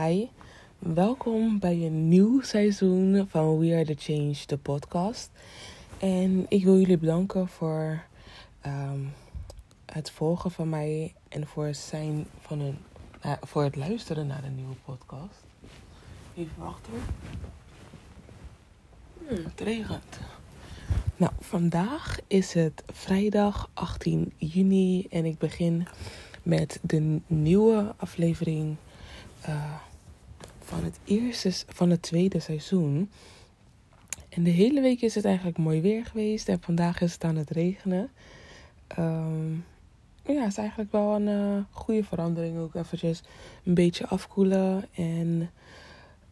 Hi, welkom bij een nieuw seizoen van We Are The Change, de podcast. En ik wil jullie bedanken voor ehm, het volgen van mij en voor het, zijn van een, uh, voor het luisteren naar een nieuwe podcast. Even wachten. Hmm, het regent. Nou, vandaag is het vrijdag 18 juni en ik begin met de nieuwe aflevering uh, van het eerste, van het tweede seizoen. En de hele week is het eigenlijk mooi weer geweest en vandaag is het aan het regenen. Um, ja, het is eigenlijk wel een uh, goede verandering. Ook eventjes een beetje afkoelen. En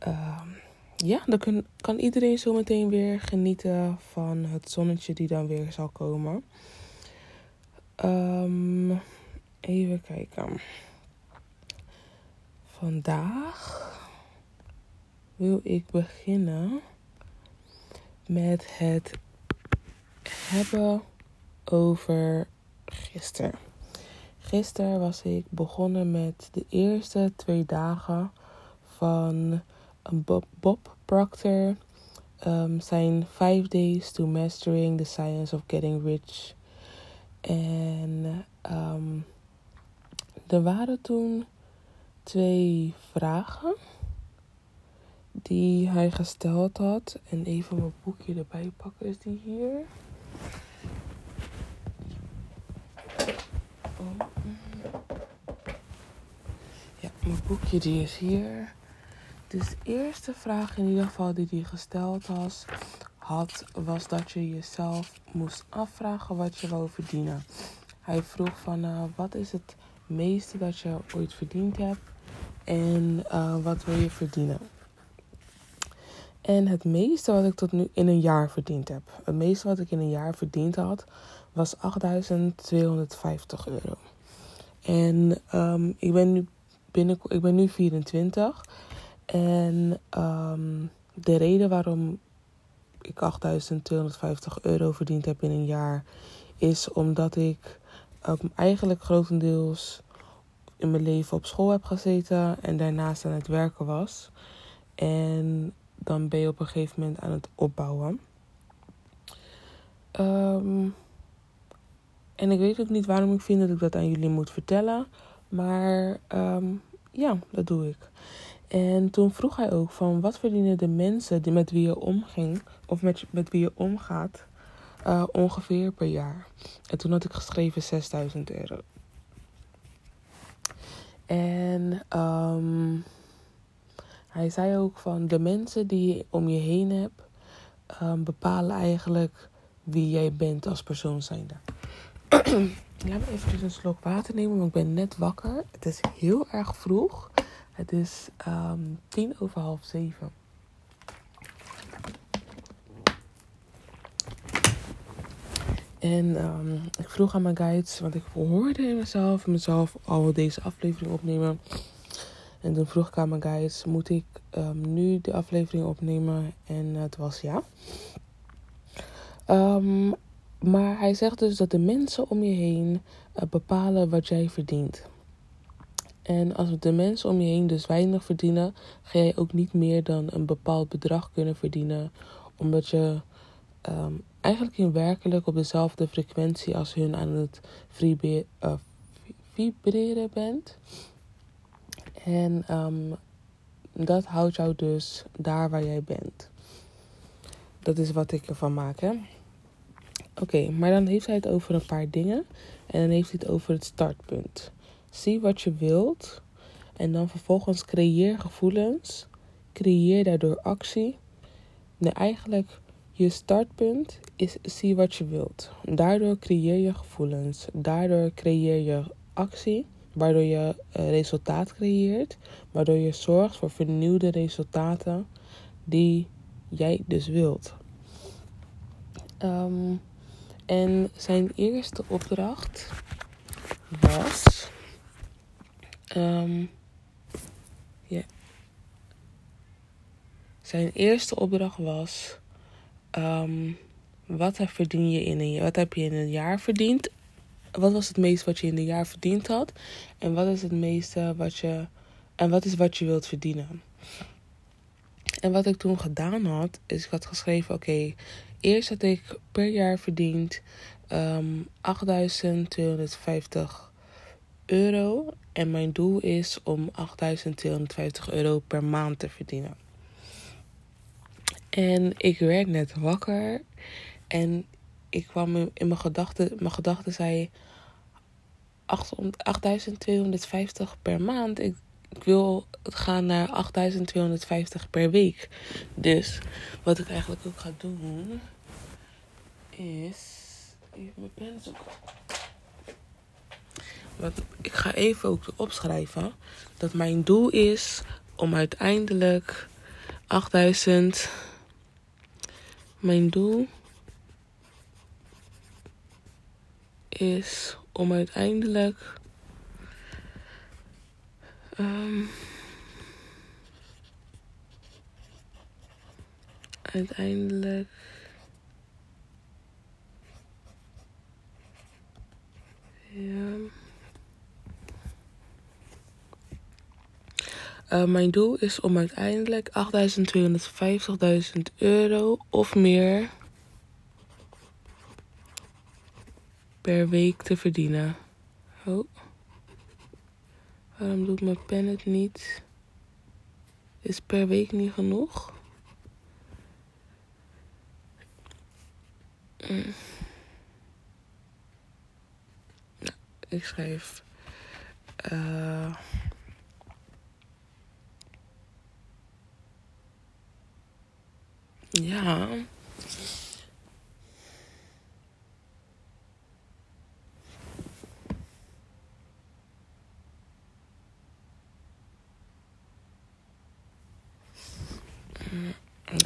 uh, ja, dan kan, iedereen zometeen weer genieten van het zonnetje die dan weer zal komen. Um, even kijken. Vandaag wil ik beginnen met het hebben over gisteren. Gisteren was ik begonnen met de eerste twee dagen van Bob, Bob Proctor. Um, zijn Five Days to Mastering the Science of Getting Rich. En um, er waren toen twee vragen die hij gesteld had. En even mijn boekje erbij pakken. Is die hier? Ja, mijn boekje die is hier. Dus de eerste vraag in ieder geval die hij gesteld was, had, was dat je jezelf moest afvragen wat je wou verdienen. Hij vroeg van uh, wat is het meeste dat je ooit verdiend hebt en uh, wat wil je verdienen. En het meeste wat ik tot nu in een jaar verdiend heb. Het meeste wat ik in een jaar verdiend had was 8.250 euro. En um, ik ben nu binnen, ik ben nu 24. En um, de reden waarom ik 8.250 euro verdiend heb in een jaar is omdat ik um, eigenlijk grotendeels in mijn leven op school heb gezeten en daarnaast aan het werken was. En dan ben je op een gegeven moment aan het opbouwen. Um, en ik weet ook niet waarom ik vind dat ik dat aan jullie moet vertellen. Maar um, ja, dat doe ik. En toen vroeg hij ook van wat verdienen de mensen die met wie je omging, of met, met wie je omgaat, uh, ongeveer per jaar. En toen had ik geschreven 6000 euro. En um, hij zei ook van de mensen die je om je heen hebt, um, bepalen eigenlijk wie jij bent als persoon zijnde. Laat me even een slok water nemen, want ik ben net wakker. Het is heel erg vroeg. Het is um, tien over half zeven. En um, ik vroeg aan mijn guides, want ik hoorde in mezelf, mezelf al deze aflevering opnemen. En toen vroeg ik aan mijn guides, moet ik um, nu de aflevering opnemen? En het was ja. Um, maar hij zegt dus dat de mensen om je heen uh, bepalen wat jij verdient. En als de mensen om je heen dus weinig verdienen, ga jij ook niet meer dan een bepaald bedrag kunnen verdienen. Omdat je eigenlijk in werkelijk op dezelfde frequentie als hun aan het uh, vibreren bent. En um, dat houdt jou dus daar waar jij bent. Dat is wat ik ervan maak, hè. Oké, maar dan heeft hij het over een paar dingen. En dan heeft hij het over het startpunt. Zie wat je wilt. En dan vervolgens creëer gevoelens. Creëer daardoor actie. Nee, eigenlijk je startpunt is zie wat je wilt. Daardoor creëer je gevoelens. Daardoor creëer je actie. Waardoor je uh, resultaat creëert. Waardoor je zorgt voor vernieuwde resultaten die jij dus wilt. Um, en zijn eerste opdracht was. Yeah. Zijn eerste opdracht was. Um, wat verdien je in een, wat heb je in een jaar verdiend? Wat was het meeste wat je in een jaar verdiend had? En wat is het meeste wat je En wat is wat je wilt verdienen? En wat ik toen gedaan had, is ik had geschreven: oké, eerst had ik per jaar verdiend um, 8250 euro. En mijn doel is om 8250 euro per maand te verdienen. En ik werd net wakker en ik kwam in mijn gedachten, mijn gedachten zei 8250 per maand. Ik, ik wil gaan naar 8250 per week. Dus wat ik eigenlijk ook ga doen is. Even mijn pen zoeken. Ik ga even ook opschrijven dat mijn doel is om uiteindelijk 8000. Mijn doel is om uiteindelijk. Um, uiteindelijk. Ja. Uh, mijn doel is om uiteindelijk 8.250.000 euro of meer per week te verdienen. Oh. Waarom doet mijn pen het niet? Is per week niet genoeg? Mm. Nou, ik schrijf. Uh, ja.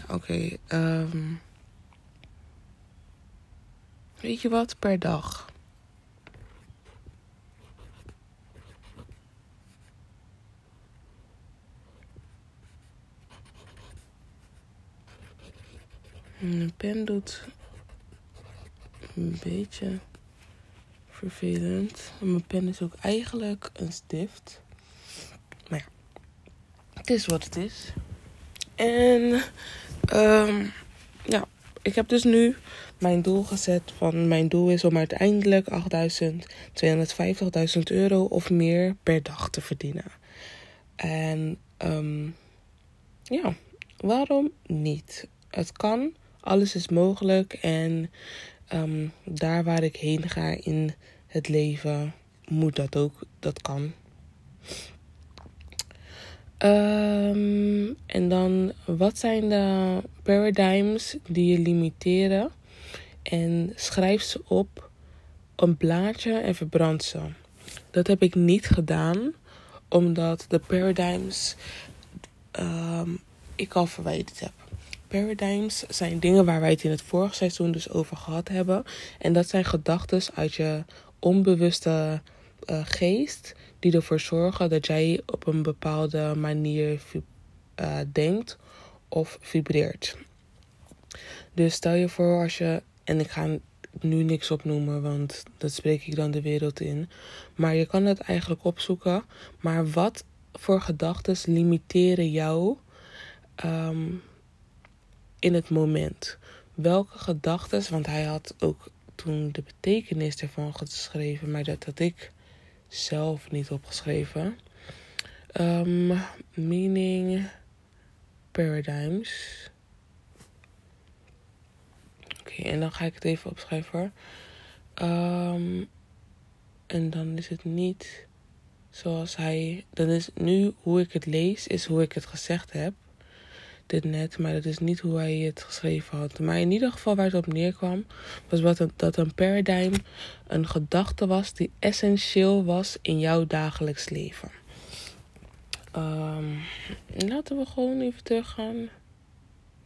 Oké, okay, um, weet je wat? Per dag. Mijn pen doet een beetje vervelend. Mijn pen is ook eigenlijk een stift. Maar ja, het is wat het is. En um, ja, ik heb dus nu mijn doel gezet van mijn doel is om uiteindelijk 8.250.000 euro of meer per dag te verdienen. En um, ja, waarom niet? Het kan, alles is mogelijk en um, daar waar ik heen ga in het leven moet dat ook, dat kan. Um, en dan, wat zijn de paradigms die je limiteren? En schrijf ze op een blaadje en verbrand ze. Dat heb ik niet gedaan, omdat de paradigms um, ik al verwijderd heb. Paradigms zijn dingen waar wij het in het vorige seizoen dus over gehad hebben. En dat zijn gedachten uit je onbewuste uh, geest die ervoor zorgen dat jij op een bepaalde manier uh, denkt of vibreert. Dus stel je voor als je, en ik ga nu niks opnoemen, want dat spreek ik dan de wereld in. Maar je kan het eigenlijk opzoeken. Maar wat voor gedachten limiteren jou um, in het moment? Welke gedachten, want hij had ook toen de betekenis ervan geschreven, maar dat had ik zelf niet opgeschreven. Um, meaning paradigms. Oké, en dan ga ik het even opschrijven. Um, en dan is het niet zoals hij. Dan is nu hoe ik het lees, is hoe ik het gezegd heb dit net, maar dat is niet hoe hij het geschreven had. Maar in ieder geval waar het op neerkwam, was wat een, dat een paradigm een gedachte was die essentieel was in jouw dagelijks leven. Um, laten we gewoon even teruggaan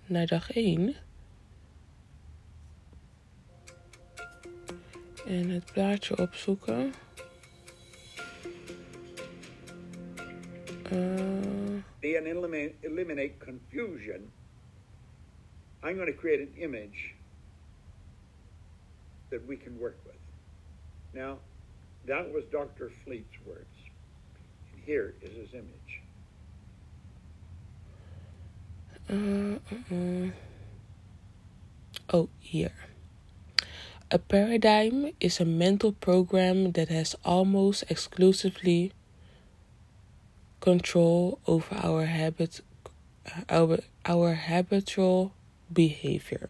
naar dag 1. En het plaatje opzoeken. Uh, and eliminate, eliminate confusion, I'm going to create an image that we can work with. Now, that was Dr. Fleet's words. And here is his image. Uh, uh, oh, here. A paradigm is a mental program that has almost exclusively control over our habit, our, our habitual behavior.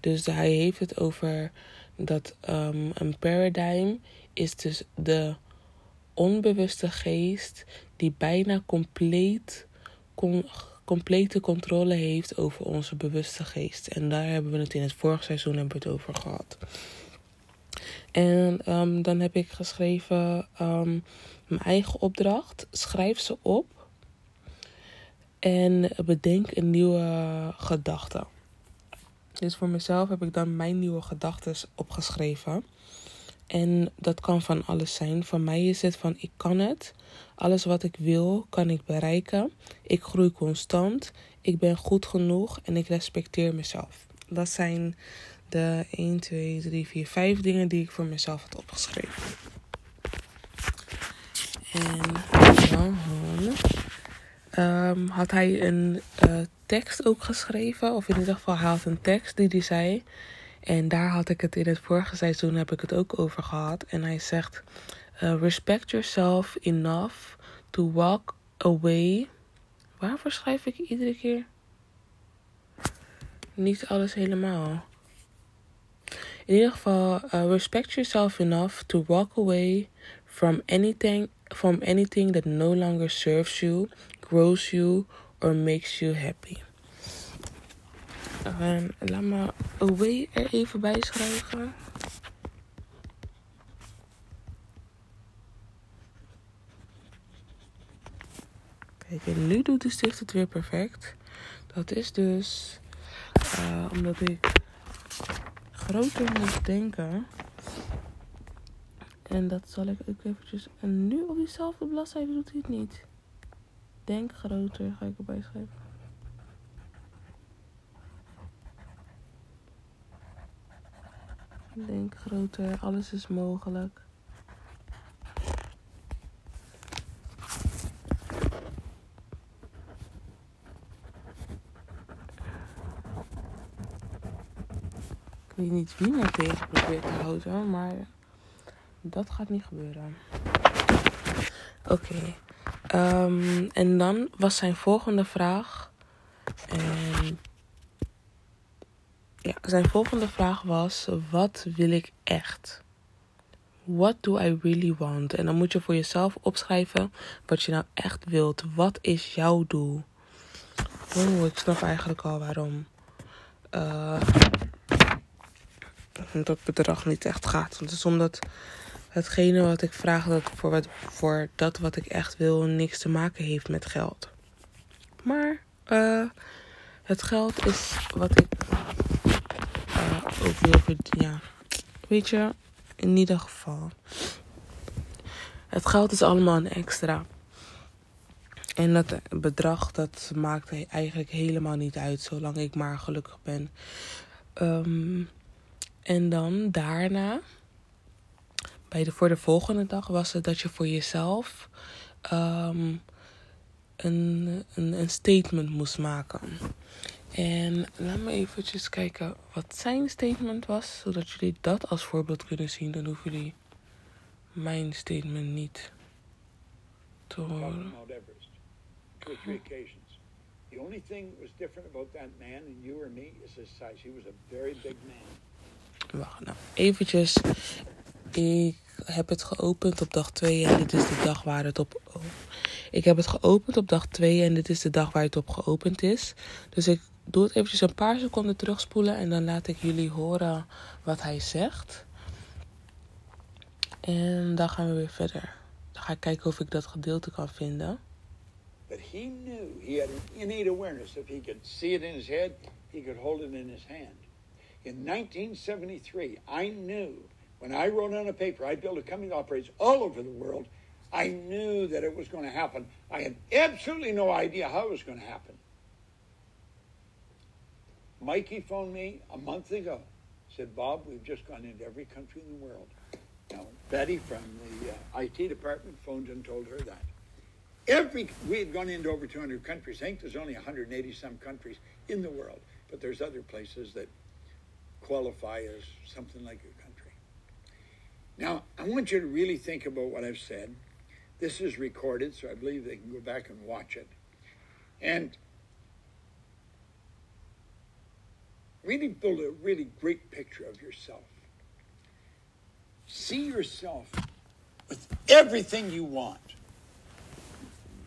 Dus hij heeft het over dat um, een paradigm is dus de onbewuste geest die bijna compleet complete controle heeft over onze bewuste geest. En daar hebben we het in het vorige seizoen hebben het over gehad. En um, dan heb ik geschreven um, mijn eigen opdracht. Schrijf ze op. En bedenk een nieuwe gedachte. Dus voor mezelf heb ik dan mijn nieuwe gedachten opgeschreven. En dat kan van alles zijn. Voor mij is het van ik kan het. Alles wat ik wil, kan ik bereiken. Ik groei constant. Ik ben goed genoeg en ik respecteer mezelf. Dat zijn de 1, 2, 3, 4, 5 dingen die ik voor mezelf had opgeschreven. En dan um, had hij een uh, tekst ook geschreven. Of in ieder geval, hij had een tekst die hij zei. En daar had ik het in het vorige seizoen heb ik het ook over gehad. En hij zegt: uh, Respect yourself enough to walk away. Waarvoor schrijf ik iedere keer? Niet alles helemaal. In ieder geval, uh, respect yourself enough to walk away from anything, from anything that no longer serves you, grows you, or makes you happy. Um, laat me away er even bij schrijven. Kijk, en nu doet de sticht het weer perfect. Dat is dus uh, omdat ik groter moet denken. En dat zal ik ook eventjes... En nu op diezelfde bladzijde doet hij het niet. Denk groter, ga ik erbij schrijven. Denk groter, alles is mogelijk. Ik weet niet wie mij tegen probeert te houden, maar dat gaat niet gebeuren. Oké. Ehm, en dan was zijn volgende vraag. En ja, zijn volgende vraag was: Wat wil ik echt? What do I really want? En dan moet je voor jezelf opschrijven wat je nou echt wilt. Wat is jouw doel? Oh, ik snap eigenlijk al waarom uh, dat bedrag niet echt gaat. Want het is omdat hetgene wat ik vraag dat voor, wat, voor dat wat ik echt wil niks te maken heeft met geld. Maar uh, het geld is wat ik ook wil. Ja, weet je, in ieder geval. Het geld is allemaal een extra. En dat bedrag, dat maakt eigenlijk helemaal niet uit, zolang ik maar gelukkig ben. Um, en dan daarna, bij de, voor de volgende dag, was het dat je voor jezelf um, een, een, een statement moest maken. En laat me eventjes kijken wat zijn statement was, zodat jullie dat als voorbeeld kunnen zien. Dan hoeven jullie mijn statement niet te horen. The only thing was different about that man and you or me is his size. He was a very big man. Wacht, nou eventjes. Ik heb het geopend op dag 2 en dit is de dag waar het op. Ik heb het geopend op dag 2 en dit is de dag waar het op geopend is. Dus ik doe het eventjes een paar seconden terugspoelen en dan laat ik jullie horen wat hij zegt. En dan gaan we weer verder. Dan ga ik kijken of ik dat gedeelte kan vinden. But he knew he had an innate awareness. If he could see it in his head, he could hold it in his hand. In 1973, I knew when I wrote on a paper, I built a company that operates all over the world. I knew that it was going to happen. I had absolutely no idea how it was going to happen. Mikey phoned me a month ago. Said, Bob, we've just gone into every country in the world. Now, Betty from the uh, IT department phoned and told her that. every we had gone into over 200 countries. I think there's only 180 some countries in the world, but there's other places that qualify as something like a country. Now, I want you to really think about what I've said. This is recorded, so I believe they can go back and watch it. And really build a really great picture of yourself. See yourself with everything you want.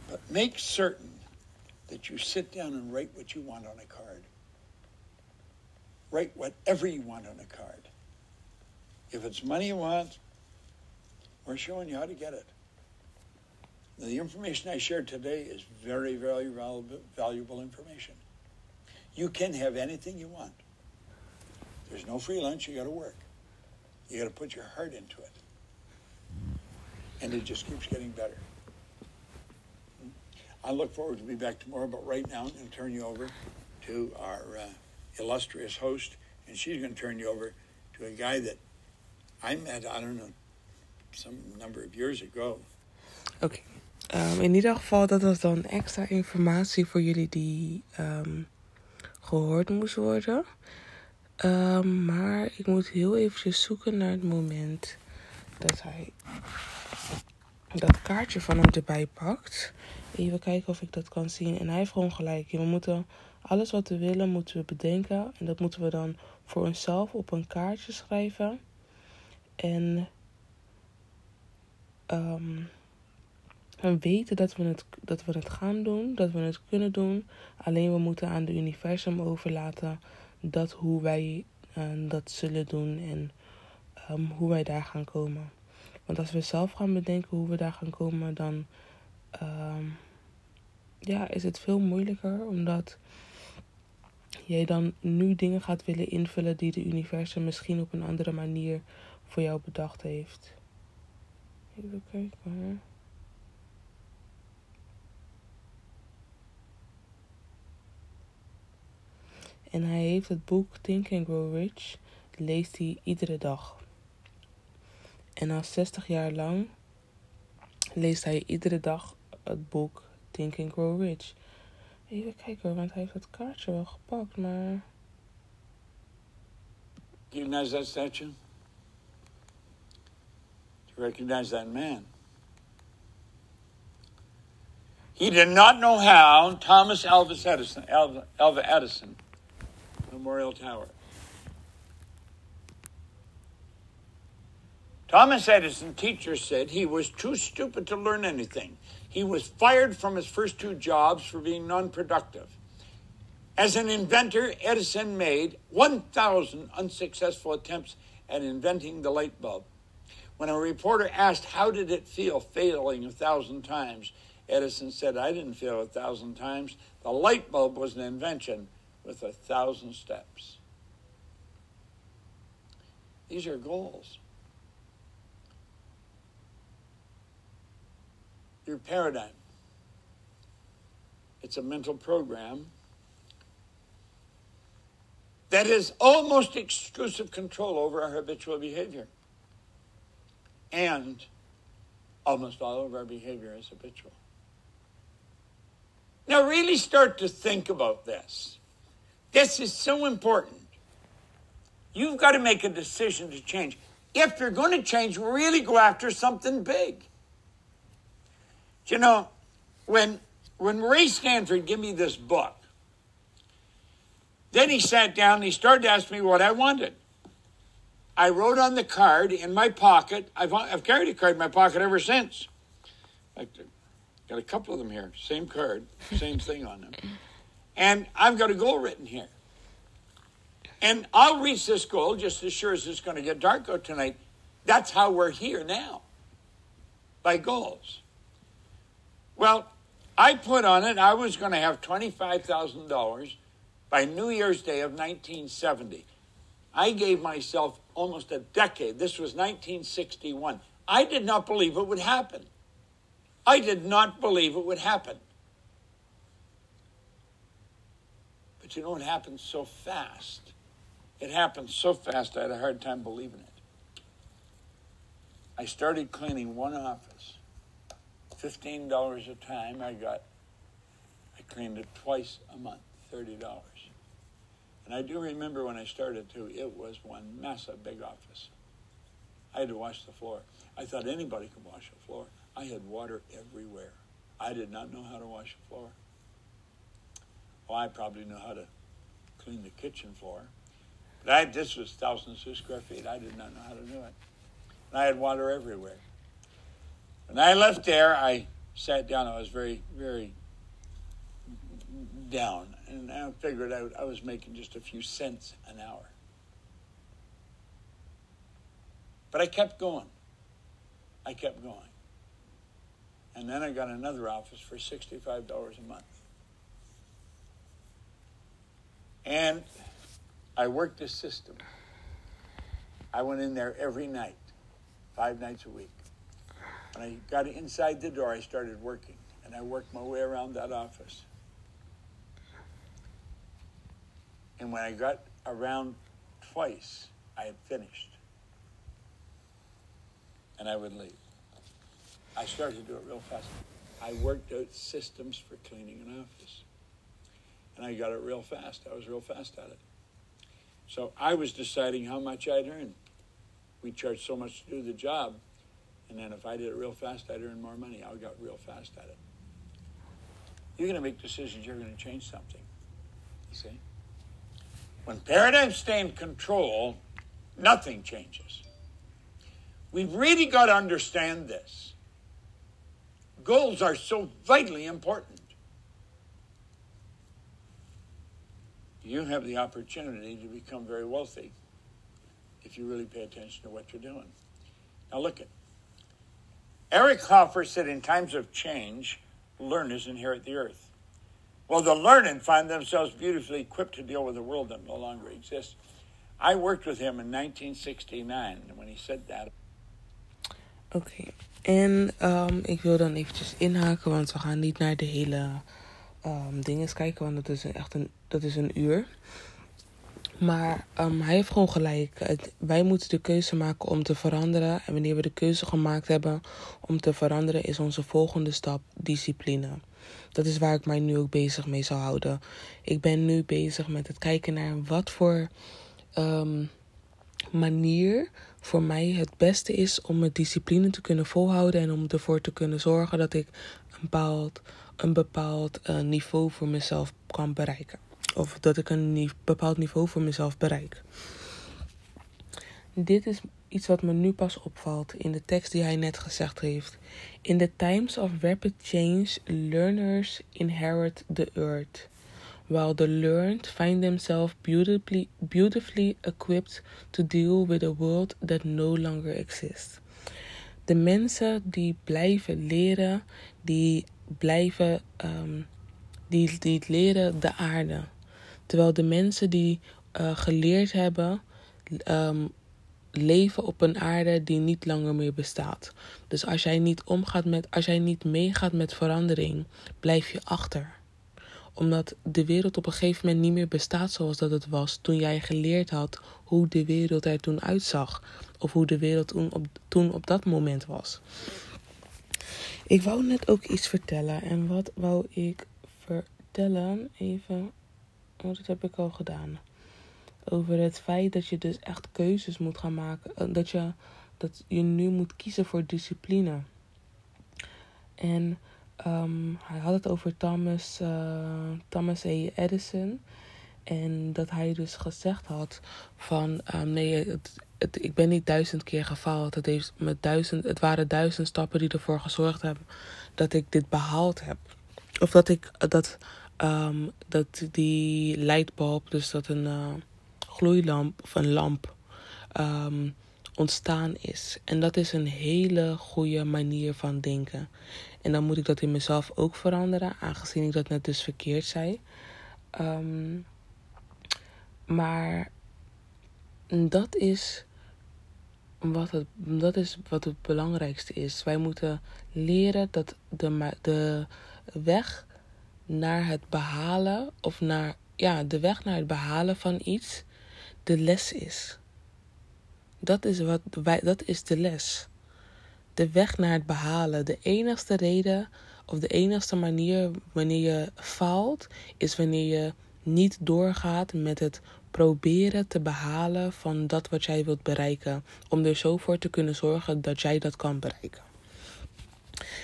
But make certain that you sit down and write what you want on a card. Write whatever you want on a card. If it's money you want, we're showing you how to get it. The information I shared today is very, very valuable, valuable information. You can have anything you want. There's no free lunch, you got to work. You got to put your heart into it. And it just keeps getting better. I look forward to be back tomorrow, but right now I'm going to turn you over to our uh, illustrious host, and she's going to turn you over to a guy that I met, I don't know, some number of years ago. Oké. Um, in ieder geval, dat was dan extra informatie voor jullie die um, gehoord moest worden. Um, maar ik moet heel eventjes zoeken naar het moment dat hij dat kaartje van hem erbij pakt. Even kijken of ik dat kan zien. En hij heeft gewoon gelijk. We moeten alles wat we willen, moeten we bedenken. En dat moeten we dan voor onszelf op een kaartje schrijven. En um, we weten dat we, het, dat we het gaan doen, dat we het kunnen doen. Alleen we moeten aan de universum overlaten dat hoe wij uh, dat zullen doen en um, hoe wij daar gaan komen. Want als we zelf gaan bedenken hoe we daar gaan komen, dan um, ja, is het veel moeilijker. Omdat jij dan nu dingen gaat willen invullen die de universum misschien op een andere manier voor jou bedacht heeft. Even kijken. En hij heeft het boek Think and Grow Rich, leest hij iedere dag. En al 60 jaar lang leest hij iedere dag het boek Think and Grow Rich. Even kijken, want hij heeft het kaartje wel gepakt, maar... Do you recognize that statue? Recognize that man? He did not know how Thomas Alva Edison, Alva, Alva Edison Memorial Tower. Thomas Edison, teacher, said he was too stupid to learn anything. He was fired from his first two jobs for being non productive. As an inventor, Edison made 1,000 unsuccessful attempts at inventing the light bulb. When a reporter asked, How did it feel failing a thousand times? Edison said, I didn't fail a thousand times. The light bulb was an invention with a thousand steps. These are goals. Your paradigm. It's a mental program that has almost exclusive control over our habitual behavior. And almost all of our behavior is habitual. Now, really start to think about this. This is so important. You've got to make a decision to change. If you're going to change, really go after something big. You know, when when Ray Stanford gave me this book, then he sat down and he started to ask me what I wanted. I wrote on the card in my pocket. I've, I've carried a card in my pocket ever since. I got a couple of them here. Same card, same thing on them. And I've got a goal written here. And I'll reach this goal just as sure as it's going to get dark out tonight. That's how we're here now, by goals. Well, I put on it I was going to have $25,000 by New Year's Day of 1970. I gave myself almost a decade. This was 1961. I did not believe it would happen. I did not believe it would happen. But you know, it happened so fast. It happened so fast, I had a hard time believing it. I started cleaning one office fifteen dollars a time. I got. I cleaned it twice a month, thirty dollars. And I do remember when I started too. It was one massive big office. I had to wash the floor. I thought anybody could wash a floor. I had water everywhere. I did not know how to wash a floor. Well, I probably know how to clean the kitchen floor. But I, this was thousands of square feet. I did not know how to do it. And I had water everywhere. When I left there, I sat down. I was very, very down. And I figured out I was making just a few cents an hour. But I kept going. I kept going. And then I got another office for $65 a month. And I worked this system. I went in there every night, five nights a week. When I got inside the door, I started working, and I worked my way around that office. And when I got around twice, I had finished. And I would leave. I started to do it real fast. I worked out systems for cleaning an office. And I got it real fast. I was real fast at it. So I was deciding how much I'd earn. We charged so much to do the job. And then if I did it real fast, I'd earn more money. I got real fast at it. You're going to make decisions, you're going to change something. You see? When paradigms stay in control, nothing changes. We've really got to understand this. Goals are so vitally important. You have the opportunity to become very wealthy if you really pay attention to what you're doing. Now, look at Eric Hoffer said, In times of change, learners inherit the earth. Well, the learned find themselves beautifully equipped to deal with a world that no longer exists. I worked with him in 1969 when he said that. Oké, okay. en um, ik wil dan eventjes inhaken, want we gaan niet naar de hele um, dingen kijken, want dat is echt een, dat is een uur. Maar um, hij heeft gewoon gelijk. wij moeten de keuze maken om te veranderen. En wanneer we de keuze gemaakt hebben om te veranderen, is onze volgende stap discipline. Dat is waar ik mij nu ook bezig mee zal houden. Ik ben nu bezig met het kijken naar wat voor um, manier voor mij het beste is om mijn discipline te kunnen volhouden en om ervoor te kunnen zorgen dat ik een bepaald, een bepaald uh, niveau voor mezelf kan bereiken. Of dat ik een bepaald niveau voor mezelf bereik. Dit is iets wat me nu pas opvalt in de tekst die hij net gezegd heeft. In the times of rapid change, learners inherit the earth, while the learned find themselves beautifully, beautifully equipped to deal with a world that no longer exists. De mensen die blijven leren, die blijven, um, die, die leren de aarde. Terwijl de mensen die uh, geleerd hebben, um, leven op een aarde die niet langer meer bestaat. Dus als jij niet omgaat met, als jij niet meegaat met verandering, blijf je achter. Omdat de wereld op een gegeven moment niet meer bestaat zoals dat het was toen jij geleerd had hoe de wereld er toen uitzag. Of hoe de wereld toen op, toen op dat moment was. Ik wou net ook iets vertellen. En wat wou ik vertellen? Even. Oh, dat heb ik al gedaan over het feit dat je dus echt keuzes moet gaan maken. Eh, dat je, dat je nu moet kiezen voor discipline. En um, hij had het over Thomas, uh, Thomas. Edison. En dat hij dus gezegd had van um, nee, het, ik ben niet duizend keer gefaald. Het, heeft met duizend, het waren duizend stappen die ervoor gezorgd hebben dat ik dit behaald heb. Of dat ik dat, um, dat die lightbulb, dus dat een. Uh, gloeilamp of een lamp um, ontstaan is. En dat is een hele goede manier van denken. En dan moet ik dat in mezelf ook veranderen, aangezien ik dat net dus verkeerd zei. Um, maar dat is wat het, dat is wat het belangrijkste is. Wij moeten leren dat de, de weg naar het behalen, of naar ja, de weg naar het behalen van iets de les is. Dat is, wat dat is de les. de weg naar het behalen. De enigste reden of de enigste manier wanneer je faalt, is wanneer je niet doorgaat met het proberen te behalen van dat wat jij wilt bereiken. Om er zo voor te kunnen zorgen dat jij dat kan bereiken.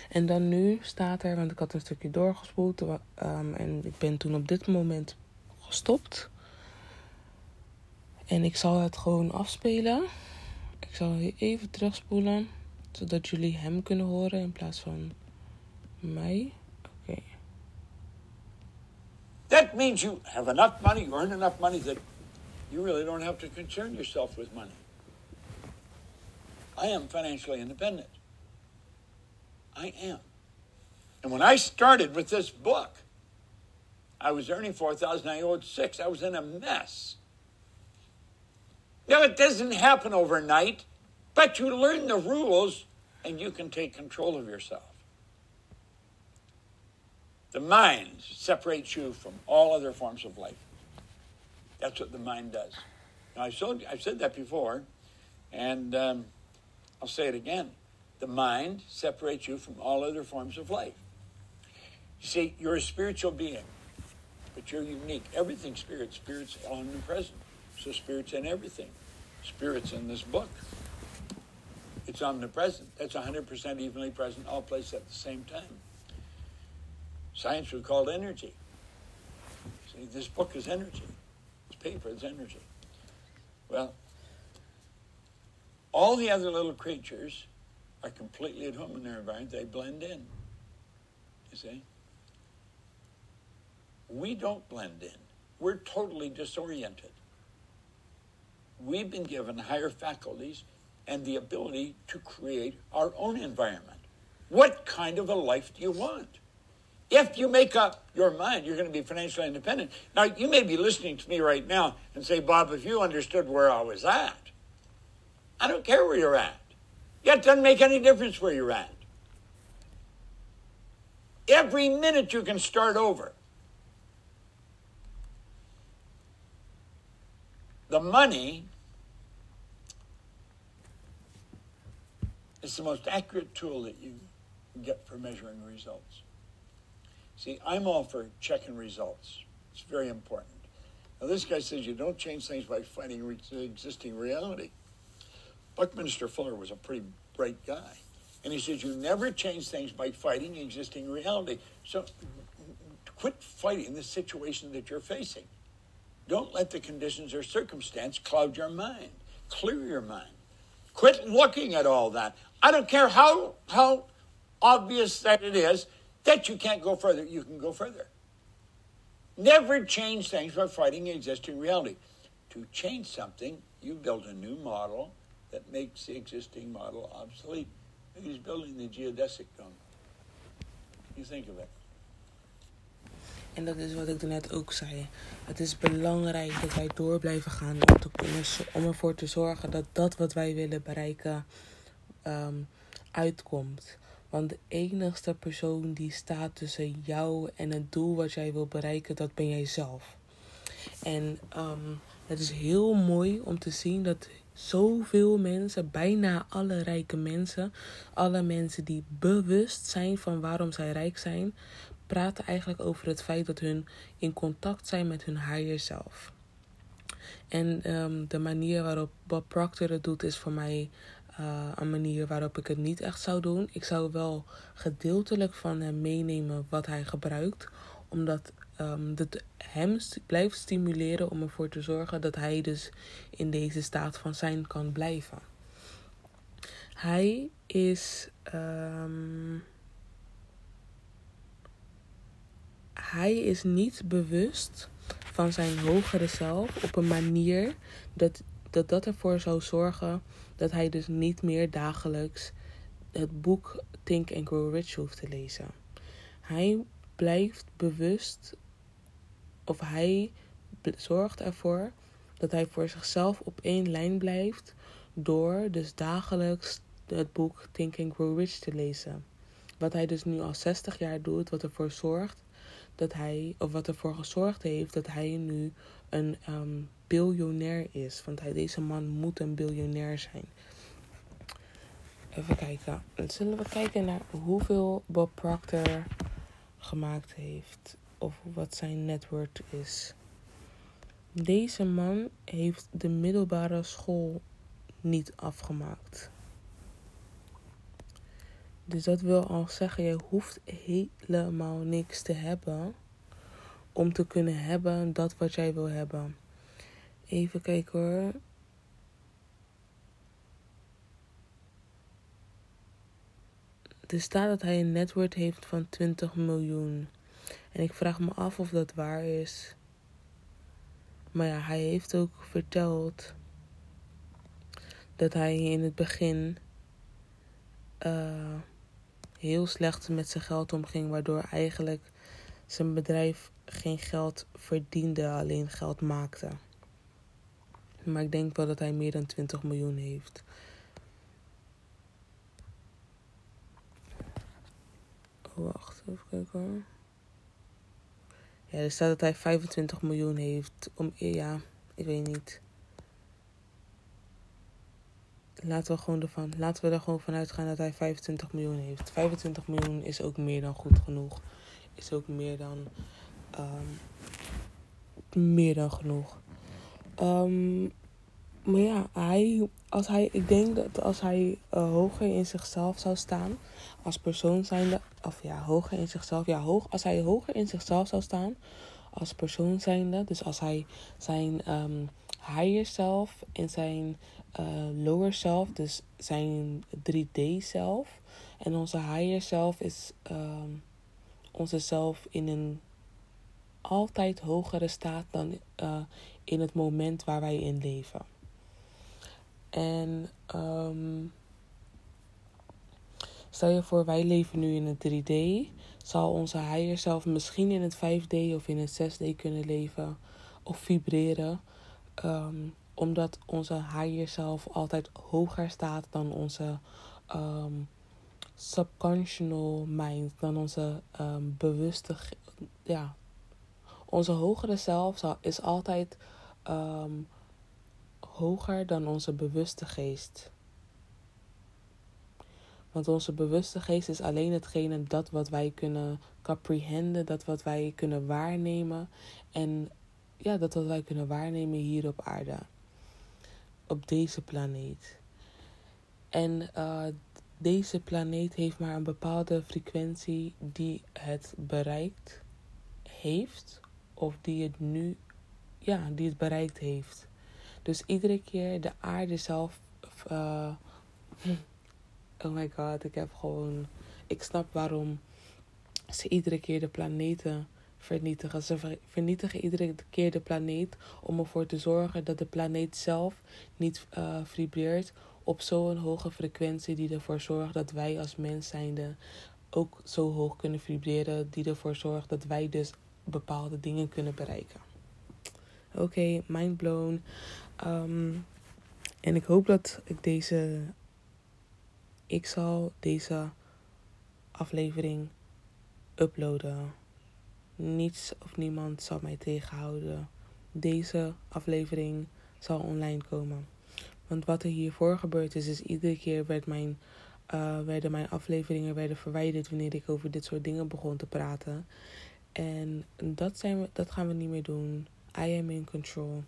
En dan nu staat er, want ik had een stukje doorgespoeld um, en ik ben toen op dit moment gestopt. En ik zal het gewoon afspelen. Ik zal hier even terugspoelen, zodat jullie hem kunnen horen in plaats van mij. Oké. Okay. That means you have enough money, you earn enough money that you really don't have to concern yourself with money. I am financially independent. I am. And when I started with this book, I was earning 4000 I owed six. I was in a mess. Now, it doesn't happen overnight, but you learn the rules and you can take control of yourself. The mind separates you from all other forms of life. That's what the mind does. Now, I've, I've said that before, and um, I'll say it again. The mind separates you from all other forms of life. You see, you're a spiritual being, but you're unique. Everything spirit, spirit's omnipresent. So spirit's in everything. Spirit's in this book. It's omnipresent. That's 100% evenly present, all places at the same time. Science would call it energy. See, this book is energy. It's paper, it's energy. Well, all the other little creatures are completely at home in their environment. They blend in. You see? We don't blend in. We're totally disoriented. We've been given higher faculties and the ability to create our own environment. What kind of a life do you want? If you make up your mind, you're going to be financially independent. Now, you may be listening to me right now and say, Bob, if you understood where I was at, I don't care where you're at. It doesn't make any difference where you're at. Every minute you can start over. The money is the most accurate tool that you get for measuring results. See, I'm all for checking results. It's very important. Now, this guy says you don't change things by fighting re- existing reality. Buckminster Fuller was a pretty bright guy. And he says you never change things by fighting existing reality. So quit fighting the situation that you're facing. Don't let the conditions or circumstance cloud your mind. Clear your mind. Quit looking at all that. I don't care how how obvious that it is that you can't go further. You can go further. Never change things by fighting existing reality. To change something, you build a new model that makes the existing model obsolete. He's building the geodesic dome. You think of it. En dat is wat ik net ook zei. Het is belangrijk dat wij door blijven gaan om, te om ervoor te zorgen dat dat wat wij willen bereiken um, uitkomt. Want de enigste persoon die staat tussen jou en het doel wat jij wil bereiken, dat ben jij zelf. En um, het is heel mooi om te zien dat zoveel mensen, bijna alle rijke mensen, alle mensen die bewust zijn van waarom zij rijk zijn, praten eigenlijk over het feit dat hun in contact zijn met hun higher self. En um, de manier waarop Bob Proctor het doet, is voor mij uh, een manier waarop ik het niet echt zou doen. Ik zou wel gedeeltelijk van hem meenemen wat hij gebruikt, omdat um, hem blijft stimuleren om ervoor te zorgen dat hij dus in deze staat van zijn kan blijven. Hij is. Um, hij is niet bewust van zijn hogere zelf op een manier dat dat, ervoor zou zorgen dat hij dus niet meer dagelijks het boek Think and Grow Rich hoeft te lezen. Hij blijft bewust of hij zorgt ervoor dat hij voor zichzelf op één lijn blijft door dus dagelijks het boek Think and Grow Rich te lezen. Wat hij dus nu al 60 jaar doet, wat ervoor zorgt dat hij, of wat ervoor gezorgd heeft dat hij nu een um, biljonair is. Want hij, deze man moet een biljonair zijn. Even kijken. Zullen we kijken naar hoeveel Bob Proctor gemaakt heeft? Of wat zijn net is. Deze man heeft de middelbare school niet afgemaakt. Dus dat wil al zeggen, je hoeft helemaal niks te hebben om te kunnen hebben dat wat jij wil hebben. Even kijken hoor. Er staat dat hij een network heeft van 20 miljoen. En ik vraag me af of dat waar is. Maar ja, hij heeft ook verteld dat hij in het begin uh, heel slecht met zijn geld omging, waardoor eigenlijk zijn bedrijf geen geld verdiende, alleen geld maakte. Maar ik denk wel dat hij meer dan 20 miljoen heeft. Oh, wacht, even kijken hoor. Ja, er staat dat hij 25 miljoen heeft. Om, ja, ik weet niet. Laten we, gewoon ervan, laten we er gewoon vanuit gaan dat hij 25 miljoen heeft. 25 miljoen is ook meer dan goed genoeg. Is ook meer dan. Um, meer dan genoeg. Um, maar ja, hij, als hij, ik denk dat als hij uh, hoger in zichzelf zou staan, als persoon zijnde, of ja, hoger in zichzelf, ja, hoog, als hij hoger in zichzelf zou staan, als persoon zijnde, dus als hij zijn um, higher self en zijn uh, lower self, dus zijn 3D zelf, en onze higher self is um, onze zelf in een altijd hogere staat dan uh, in het moment waar wij in leven. En um, stel je voor, wij leven nu in het 3D. Zal onze higher zelf misschien in het 5D of in het 6D kunnen leven of vibreren. Um, omdat onze higher zelf altijd hoger staat dan onze um, subconscious mind, dan onze um, bewuste, ja, onze hogere zelf is altijd um, hoger dan onze bewuste geest. Want onze bewuste geest is alleen hetgene dat wat wij kunnen comprehenden, dat wat wij kunnen waarnemen. En ja, dat wat wij kunnen waarnemen hier op aarde. Op deze planeet. En uh, deze planeet heeft maar een bepaalde frequentie die het bereikt heeft. Of die het nu, ja, die het bereikt heeft. Dus iedere keer de aarde zelf. Uh, oh my god, ik heb gewoon. Ik snap waarom ze iedere keer de planeten vernietigen. Ze vernietigen iedere keer de planeet om ervoor te zorgen dat de planeet zelf niet uh, vibreert op zo'n hoge frequentie die ervoor zorgt dat wij als mens zijnde ook zo hoog kunnen vibreren, die ervoor zorgt dat wij dus bepaalde dingen kunnen bereiken. Oké, mind blown. Um, en ik hoop dat ik deze. Ik zal deze aflevering uploaden. Niets of niemand zal mij tegenhouden. Deze aflevering zal online komen. Want wat er hiervoor gebeurd is, is iedere keer werd mijn, uh, werden mijn afleveringen werden verwijderd wanneer ik over dit soort dingen begon te praten. En dat, zijn we, dat gaan we niet meer doen. I am in control.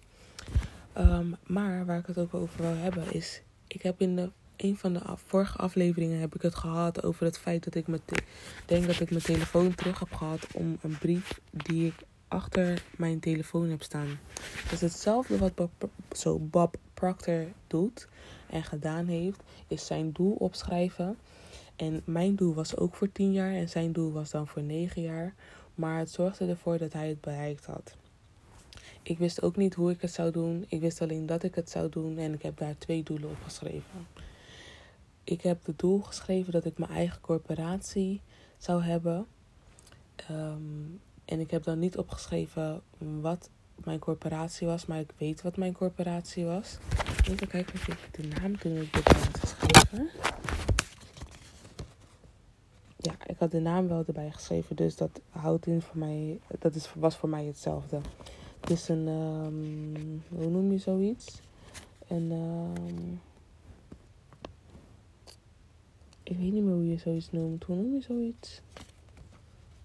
Um, maar waar ik het ook over wil hebben is, ik heb in de een van de vorige afleveringen heb ik het gehad over het feit dat ik met denk dat ik mijn telefoon terug heb gehad om een brief die ik achter mijn telefoon heb staan. Dat hetzelfde wat Bob, zo Bob Proctor doet en gedaan heeft, is zijn doel opschrijven. En mijn doel was ook voor 10 jaar en zijn doel was dan voor 9 jaar. Maar het zorgde ervoor dat hij het bereikt had. Ik wist ook niet hoe ik het zou doen. Ik wist alleen dat ik het zou doen en ik heb daar twee doelen op geschreven. Ik heb het doel geschreven dat ik mijn eigen corporatie zou hebben. Um, en ik heb dan niet opgeschreven wat mijn corporatie was, maar ik weet wat mijn corporatie was. Even kijken of ik de naam toen ik geschreven. Ja, ik had de naam wel erbij geschreven, dus dat houdt in voor mij, dat is, was voor mij hetzelfde. Het is een, um, hoe noem je zoiets? Een, um, Ik weet niet meer hoe je zoiets noemt. Hoe noem je zoiets?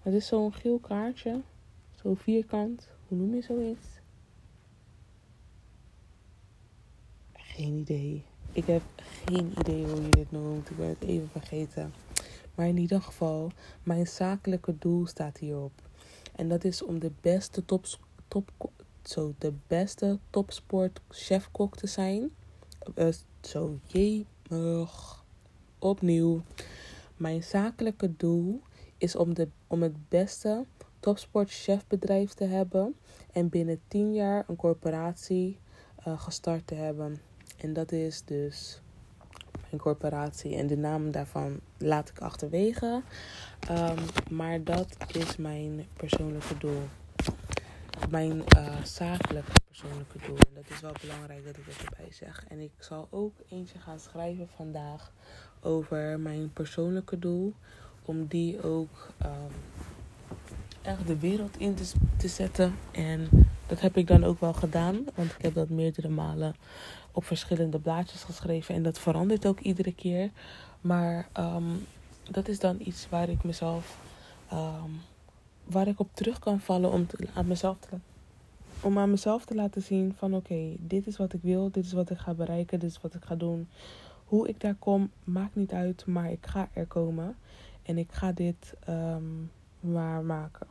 Het is zo'n geel kaartje. Zo vierkant. Hoe noem je zoiets? Geen idee. Ik heb geen idee hoe je dit noemt. Ik ben het even vergeten. Maar in ieder geval, mijn zakelijke doel staat hierop. En dat is om de beste top, top, zo, de beste topsport chefkok te zijn. Uh, zo, jemig. Opnieuw. Mijn zakelijke doel is om, de, om het beste topsport chefbedrijf te hebben. En binnen 10 jaar een corporatie uh, gestart te hebben. En dat is dus mijn corporatie. En de naam daarvan laat ik achterwege. Um, maar dat is mijn persoonlijke doel. Mijn uh, zakelijke persoonlijke doel. En dat is wel belangrijk dat ik dat erbij zeg. En ik zal ook eentje gaan schrijven vandaag over mijn persoonlijke doel. Om die ook um, echt de wereld in te, te zetten. En dat heb ik dan ook wel gedaan. Want ik heb dat meerdere malen op verschillende blaadjes geschreven. En dat verandert ook iedere keer. Maar um, dat is dan iets waar ik mezelf. Um, waar ik op terug kan vallen om te, aan mezelf te om aan mezelf te laten zien van oké, dit is wat ik wil, dit is wat ik ga bereiken, dit is wat ik ga doen. Hoe ik daar kom, maakt niet uit, maar ik ga er komen. En ik ga dit um, waarmaken.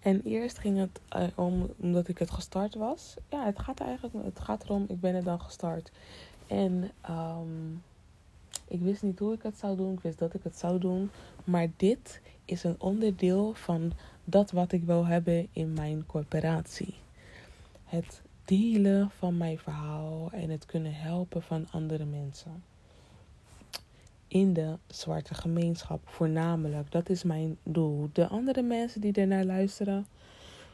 En eerst ging het uh, om, omdat ik het gestart was. Ja, het gaat eigenlijk, het gaat erom, ik ben er dan gestart. En um, ik wist niet hoe ik het zou doen, ik wist dat ik het zou doen. Maar dit is een onderdeel van dat wat ik wil hebben in mijn corporatie. Het delen van mijn verhaal en het kunnen helpen van andere mensen in de zwarte gemeenschap voornamelijk. Dat is mijn doel. De andere mensen die ernaar luisteren,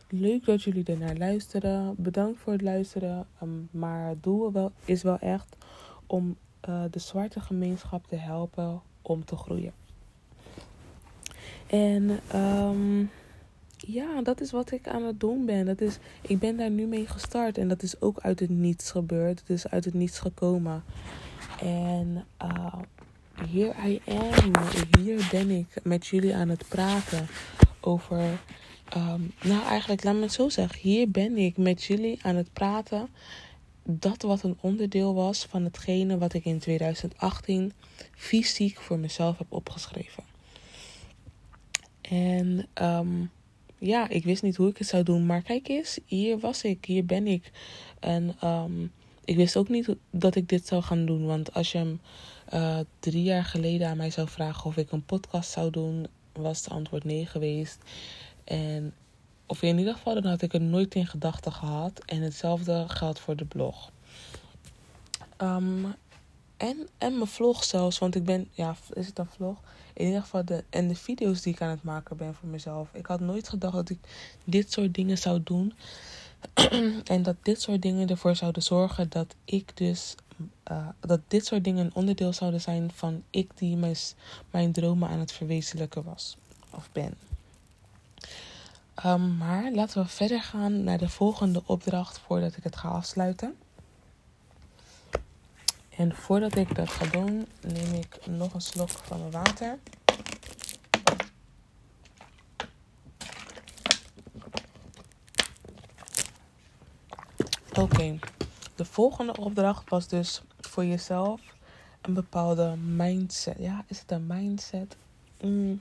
leuk dat jullie ernaar luisteren. Bedankt voor het luisteren. Um, maar het doel is wel echt om uh, de zwarte gemeenschap te helpen om te groeien. En um, ja, dat is wat ik aan het doen ben. Dat is, ik ben daar nu mee gestart en dat is ook uit het niets gebeurd. Het is uit het niets gekomen. En uh, hier I am. Hier ben ik met jullie aan het praten over. Um, nou, eigenlijk, laat me het zo zeggen. Hier ben ik met jullie aan het praten. Dat wat een onderdeel was van hetgene wat ik in 2018 fysiek voor mezelf heb opgeschreven. En um, ja, ik wist niet hoe ik het zou doen. Maar kijk eens, hier was ik, hier ben ik. En um, ik wist ook niet dat ik dit zou gaan doen. Want als je hem uh, drie jaar geleden aan mij zou vragen of ik een podcast zou doen, was het antwoord nee geweest. En of in ieder geval, dan had ik het nooit in gedachten gehad. En hetzelfde geldt voor de blog. Um, en, en mijn vlog zelfs, want ik ben, ja, is het een vlog? In ieder geval, de, en de video's die ik aan het maken ben voor mezelf. Ik had nooit gedacht dat ik dit soort dingen zou doen. en dat dit soort dingen ervoor zouden zorgen dat ik dus uh, dat dit soort dingen een onderdeel zouden zijn van ik die mijn, mijn dromen aan het verwezenlijken was of ben. Um, maar laten we verder gaan naar de volgende opdracht voordat ik het ga afsluiten. En voordat ik dat ga doen, neem ik nog een slok van mijn water. Oké. De volgende opdracht was dus voor jezelf een bepaalde mindset. Ja, is het een mindset? Mm.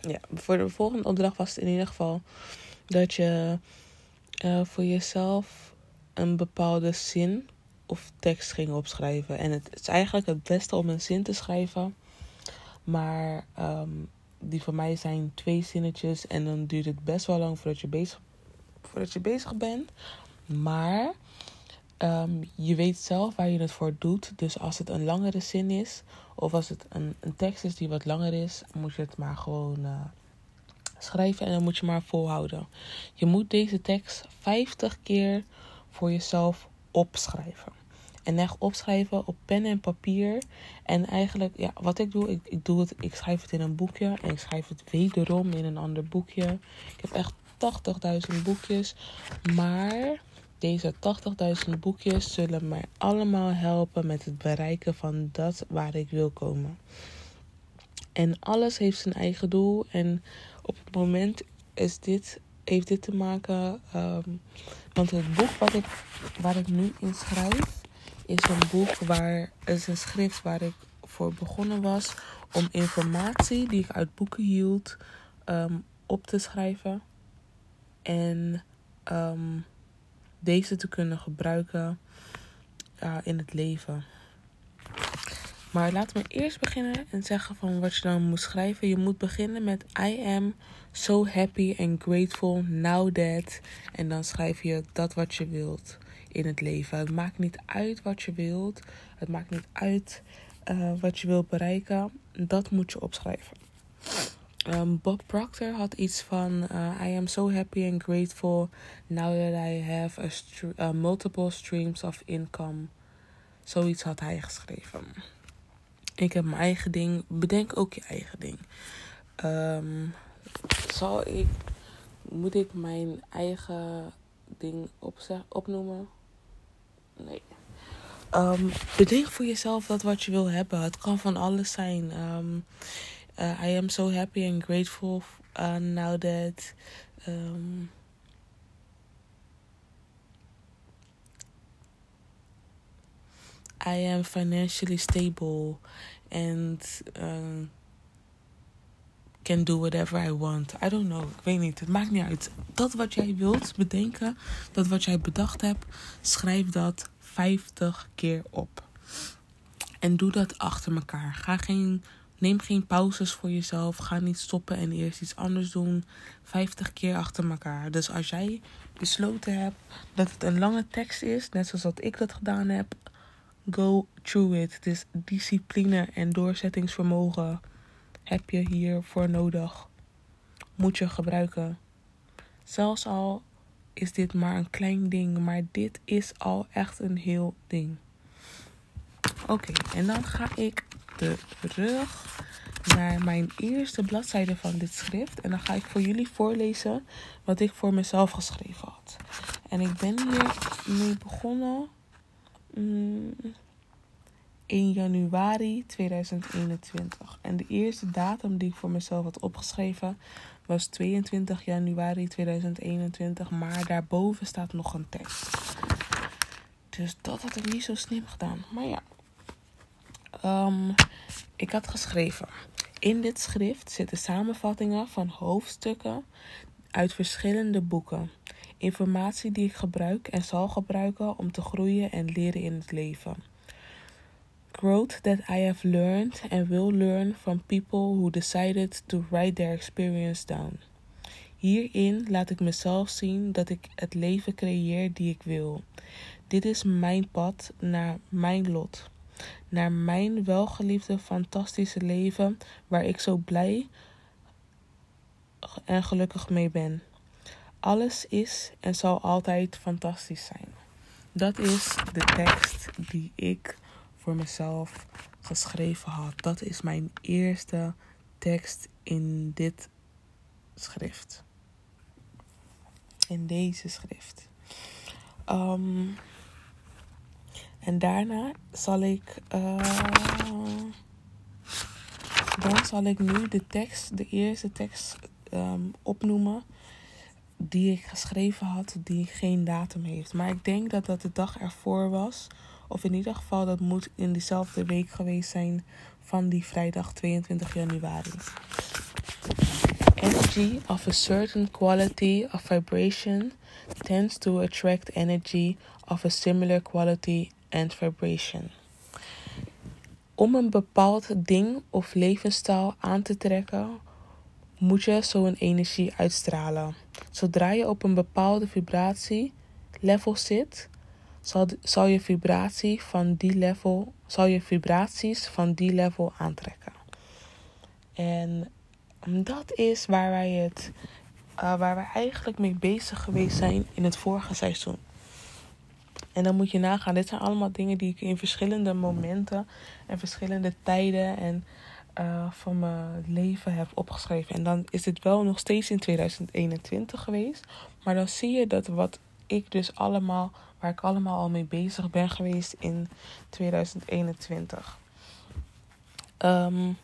Ja, voor de volgende opdracht was het in ieder geval dat je uh, voor jezelf een bepaalde zin of tekst ging opschrijven. En het is eigenlijk het beste om een zin te schrijven. Maar um, die voor mij zijn twee zinnetjes. En dan duurt het best wel lang voordat je bezig, voordat je bezig bent. Maar um, je weet zelf waar je het voor doet. Dus als het een langere zin is, of als het een, tekst is die wat langer is, moet je het maar gewoon uh, schrijven en dan moet je maar volhouden. Je moet deze tekst 50 keer voor jezelf opschrijven. En echt opschrijven op pen en papier. En eigenlijk, ja, wat ik doe, ik, ik doe het, ik schrijf het in een boekje. En ik schrijf het wederom in een ander boekje. Ik heb echt 80.000 boekjes. Maar Deze 80.000 boekjes zullen mij allemaal helpen met het bereiken van dat waar ik wil komen. En alles heeft zijn eigen doel. En op het moment is dit, heeft dit te maken. Um, want het boek wat ik, waar ik nu in schrijf, is een boek waar. is een schrift waar ik voor begonnen was. Om informatie die ik uit boeken hield um, op te schrijven. En um, deze te kunnen gebruiken in het leven. Maar laten we eerst beginnen en zeggen van wat je dan moet schrijven. Je moet beginnen met I am so happy and grateful now that. En dan schrijf je dat wat je wilt in het leven. Het maakt niet uit wat je wilt. Het maakt niet uit uh, wat je wilt bereiken. Dat moet je opschrijven. Um, Bob Proctor had iets van uh, I am so happy and grateful now that I have a uh, multiple streams of income. Zoiets had hij geschreven. Ik heb mijn eigen ding. Bedenk ook je eigen ding. Um, zal ik. Moet ik mijn eigen ding opnoemen? Um, bedenk voor jezelf dat wat je wil hebben. Het kan van alles zijn. Um, uh, I am so happy and grateful uh, now that um, I am financially stable and um, can do whatever I want. I don't know. Ik weet niet. Het maakt niet uit. Dat wat jij wilt bedenken, dat wat jij bedacht hebt, schrijf dat 50 keer op. En doe dat achter elkaar. Ga geen Neem geen pauzes voor jezelf. Ga niet stoppen en eerst iets anders doen. 50 keer achter elkaar. Dus als jij besloten hebt dat het een lange tekst is, net zoals dat ik dat gedaan heb, go through it. Dus discipline en doorzettingsvermogen heb je hiervoor nodig. Moet je gebruiken. Zelfs al is dit maar een klein ding, maar dit is al echt een heel ding. Oké, en dan ga ik terug naar mijn eerste bladzijde van dit schrift. En dan ga ik voor jullie voorlezen wat ik voor mezelf geschreven had. En ik ben hier mee begonnen mm, in januari 2021. En de eerste datum die ik voor mezelf had opgeschreven was 22 januari 2021. Maar daarboven staat nog een tekst. Dus dat had ik niet zo slim gedaan. Maar ja, Um, ik had geschreven. In dit schrift zitten samenvattingen van hoofdstukken uit verschillende boeken. Informatie die ik gebruik en zal gebruiken om te groeien en leren in het leven. Growth that I have learned and will learn from people who decided to write their experience down. Hierin laat ik mezelf zien dat ik het leven creëer die ik wil. Dit is mijn pad naar mijn lot naar mijn welgeliefde, fantastische leven waar ik zo blij en gelukkig mee ben. Alles is en zal altijd fantastisch zijn. Dat is de tekst die ik voor mezelf geschreven had. Dat is mijn eerste tekst in dit schrift. In deze schrift. Um, en daarna zal ik. Uh, dan zal ik nu de tekst, de eerste tekst um, opnoemen. Die ik geschreven had, die geen datum heeft. Maar ik denk dat dat de dag ervoor was. Of in ieder geval, dat moet in dezelfde week geweest zijn van die vrijdag 22 januari. Energy of a certain quality of vibration tends to attract energy of a similar quality and vibration. Om een bepaald ding of levensstijl aan te trekken, moet je zo'n energie uitstralen. Zodra je op een bepaalde vibratie level zit, zal, je vibratie van die level, zal je vibraties van die level aantrekken. En dat is waar wij het, uh, waar wij eigenlijk mee bezig geweest zijn in het vorige seizoen. En dan moet je nagaan, dit zijn allemaal dingen die ik in verschillende momenten en verschillende tijden en uh, van mijn leven heb opgeschreven. En dan is het wel nog steeds in 2021 geweest. Maar dan zie je dat wat ik dus allemaal, waar ik allemaal al mee bezig ben geweest in 2021. Um,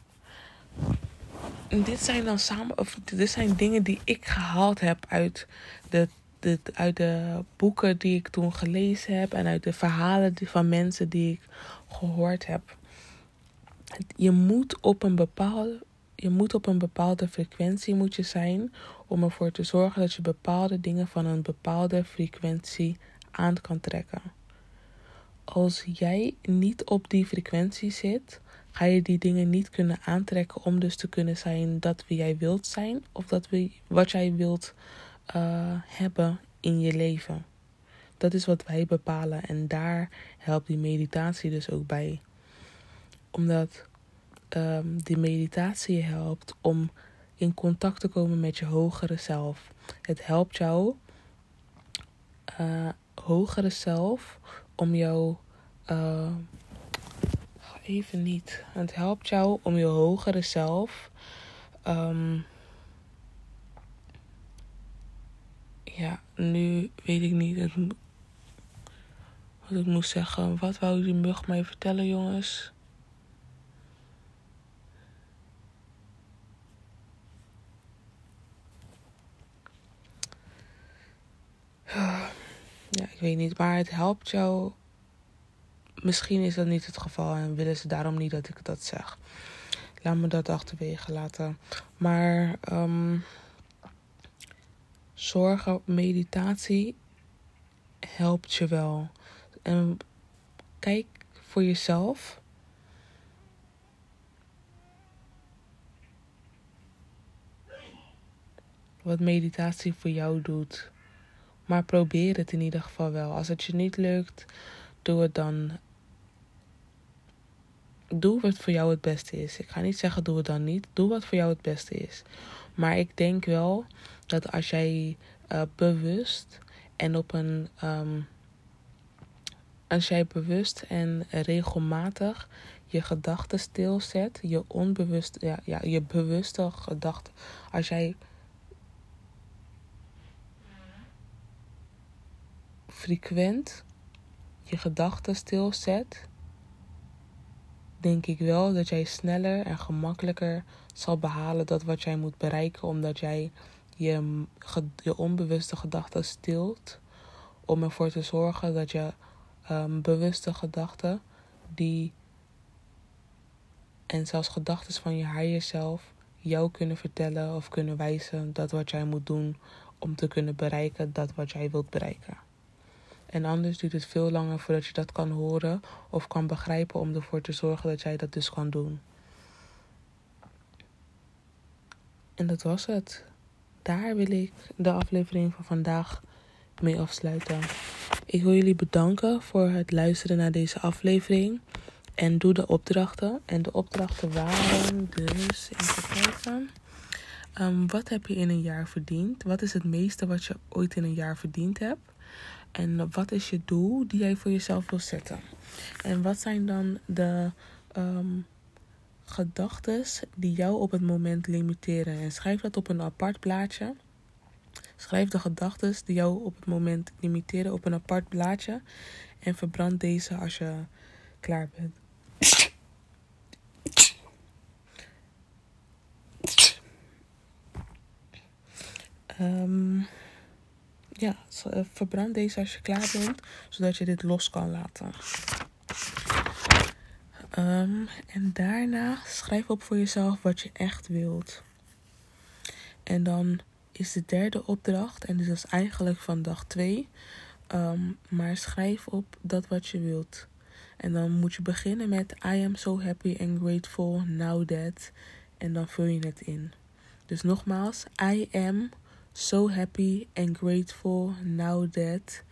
dit zijn dan samen, of dit zijn dingen die ik gehaald heb uit de, de, uit de boeken die ik toen gelezen heb en uit de verhalen van mensen die ik gehoord heb. Je moet op een bepaalde, je moet op een bepaalde frequentie moet je zijn om ervoor te zorgen dat je bepaalde dingen van een bepaalde frequentie aan kan trekken. Als jij niet op die frequentie zit, ga je die dingen niet kunnen aantrekken om dus te kunnen zijn dat wie jij wilt zijn of dat wie, wat jij wilt uh, hebben in je leven. Dat is wat wij bepalen en daar helpt die meditatie dus ook bij. Omdat um, die meditatie helpt om in contact te komen met je hogere zelf. Het helpt jou, uh, hogere zelf, om jou. Uh, even niet. Het helpt jou om je hogere zelf. Um, ja, nu weet ik niet wat ik moest zeggen. Wat wou die mug mij vertellen, jongens? Ja, ik weet niet, maar het helpt jou. Misschien is dat niet het geval en willen ze daarom niet dat ik dat zeg. Laat me dat achterwege laten. Maar um, zorgen, meditatie helpt je wel. En kijk voor jezelf. Wat meditatie voor jou doet. Maar probeer het in ieder geval wel. Als het je niet lukt, doe het dan. Doe wat voor jou het beste is. Ik ga niet zeggen doe het dan niet. Doe wat voor jou het beste is. Maar ik denk wel dat als jij uh, bewust en op een. Um, als jij bewust en regelmatig je gedachten stilzet, je onbewust, ja, ja, je bewuste gedachten. Als jij frequent je gedachten stilzet, denk ik wel dat jij sneller en gemakkelijker zal behalen dat wat jij moet bereiken, omdat jij je, je onbewuste gedachten stilt om ervoor te zorgen dat je um, bewuste gedachten die en zelfs gedachten van je higher self jou kunnen vertellen of kunnen wijzen dat wat jij moet doen om te kunnen bereiken dat wat jij wilt bereiken. En anders duurt het veel langer voordat je dat kan horen of kan begrijpen om ervoor te zorgen dat jij dat dus kan doen. En dat was het. Daar wil ik de aflevering van vandaag mee afsluiten. Ik wil jullie bedanken voor het luisteren naar deze aflevering. En doe de opdrachten. En de opdrachten waren dus, even kijken. Um, wat heb je in een jaar verdiend? Wat is het meeste wat je ooit in een jaar verdiend hebt? En wat is je doel die jij voor jezelf wil zetten? En wat zijn dan de um, gedachten die jou op het moment limiteren? En schrijf dat op een apart blaadje. Schrijf de gedachten die jou op het moment limiteren op een apart blaadje. En verbrand deze als je klaar bent. Um, ja, eh, verbrand deze als je klaar bent, zodat je dit los kan laten. Um, en daarna schrijf op voor jezelf wat je echt wilt. En dan is de derde opdracht, en dit is eigenlijk van dag 2. Um, ehm, maar schrijf op dat wat je wilt. En dan moet je beginnen met I am so happy and grateful now that. En dan vul je het in. Dus nogmaals, I am So happy and grateful now that.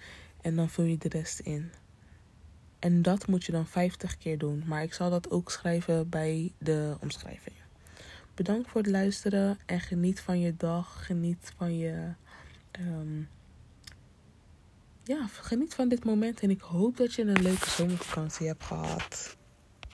En dan vul je de rest in. En dat moet je dan 50 keer doen. Maar ik zal dat ook schrijven bij de omschrijving. Bedankt voor het luisteren en geniet van je dag. Geniet van je. Um, ja, geniet van dit moment. En ik hoop dat je een leuke zomervakantie hebt gehad.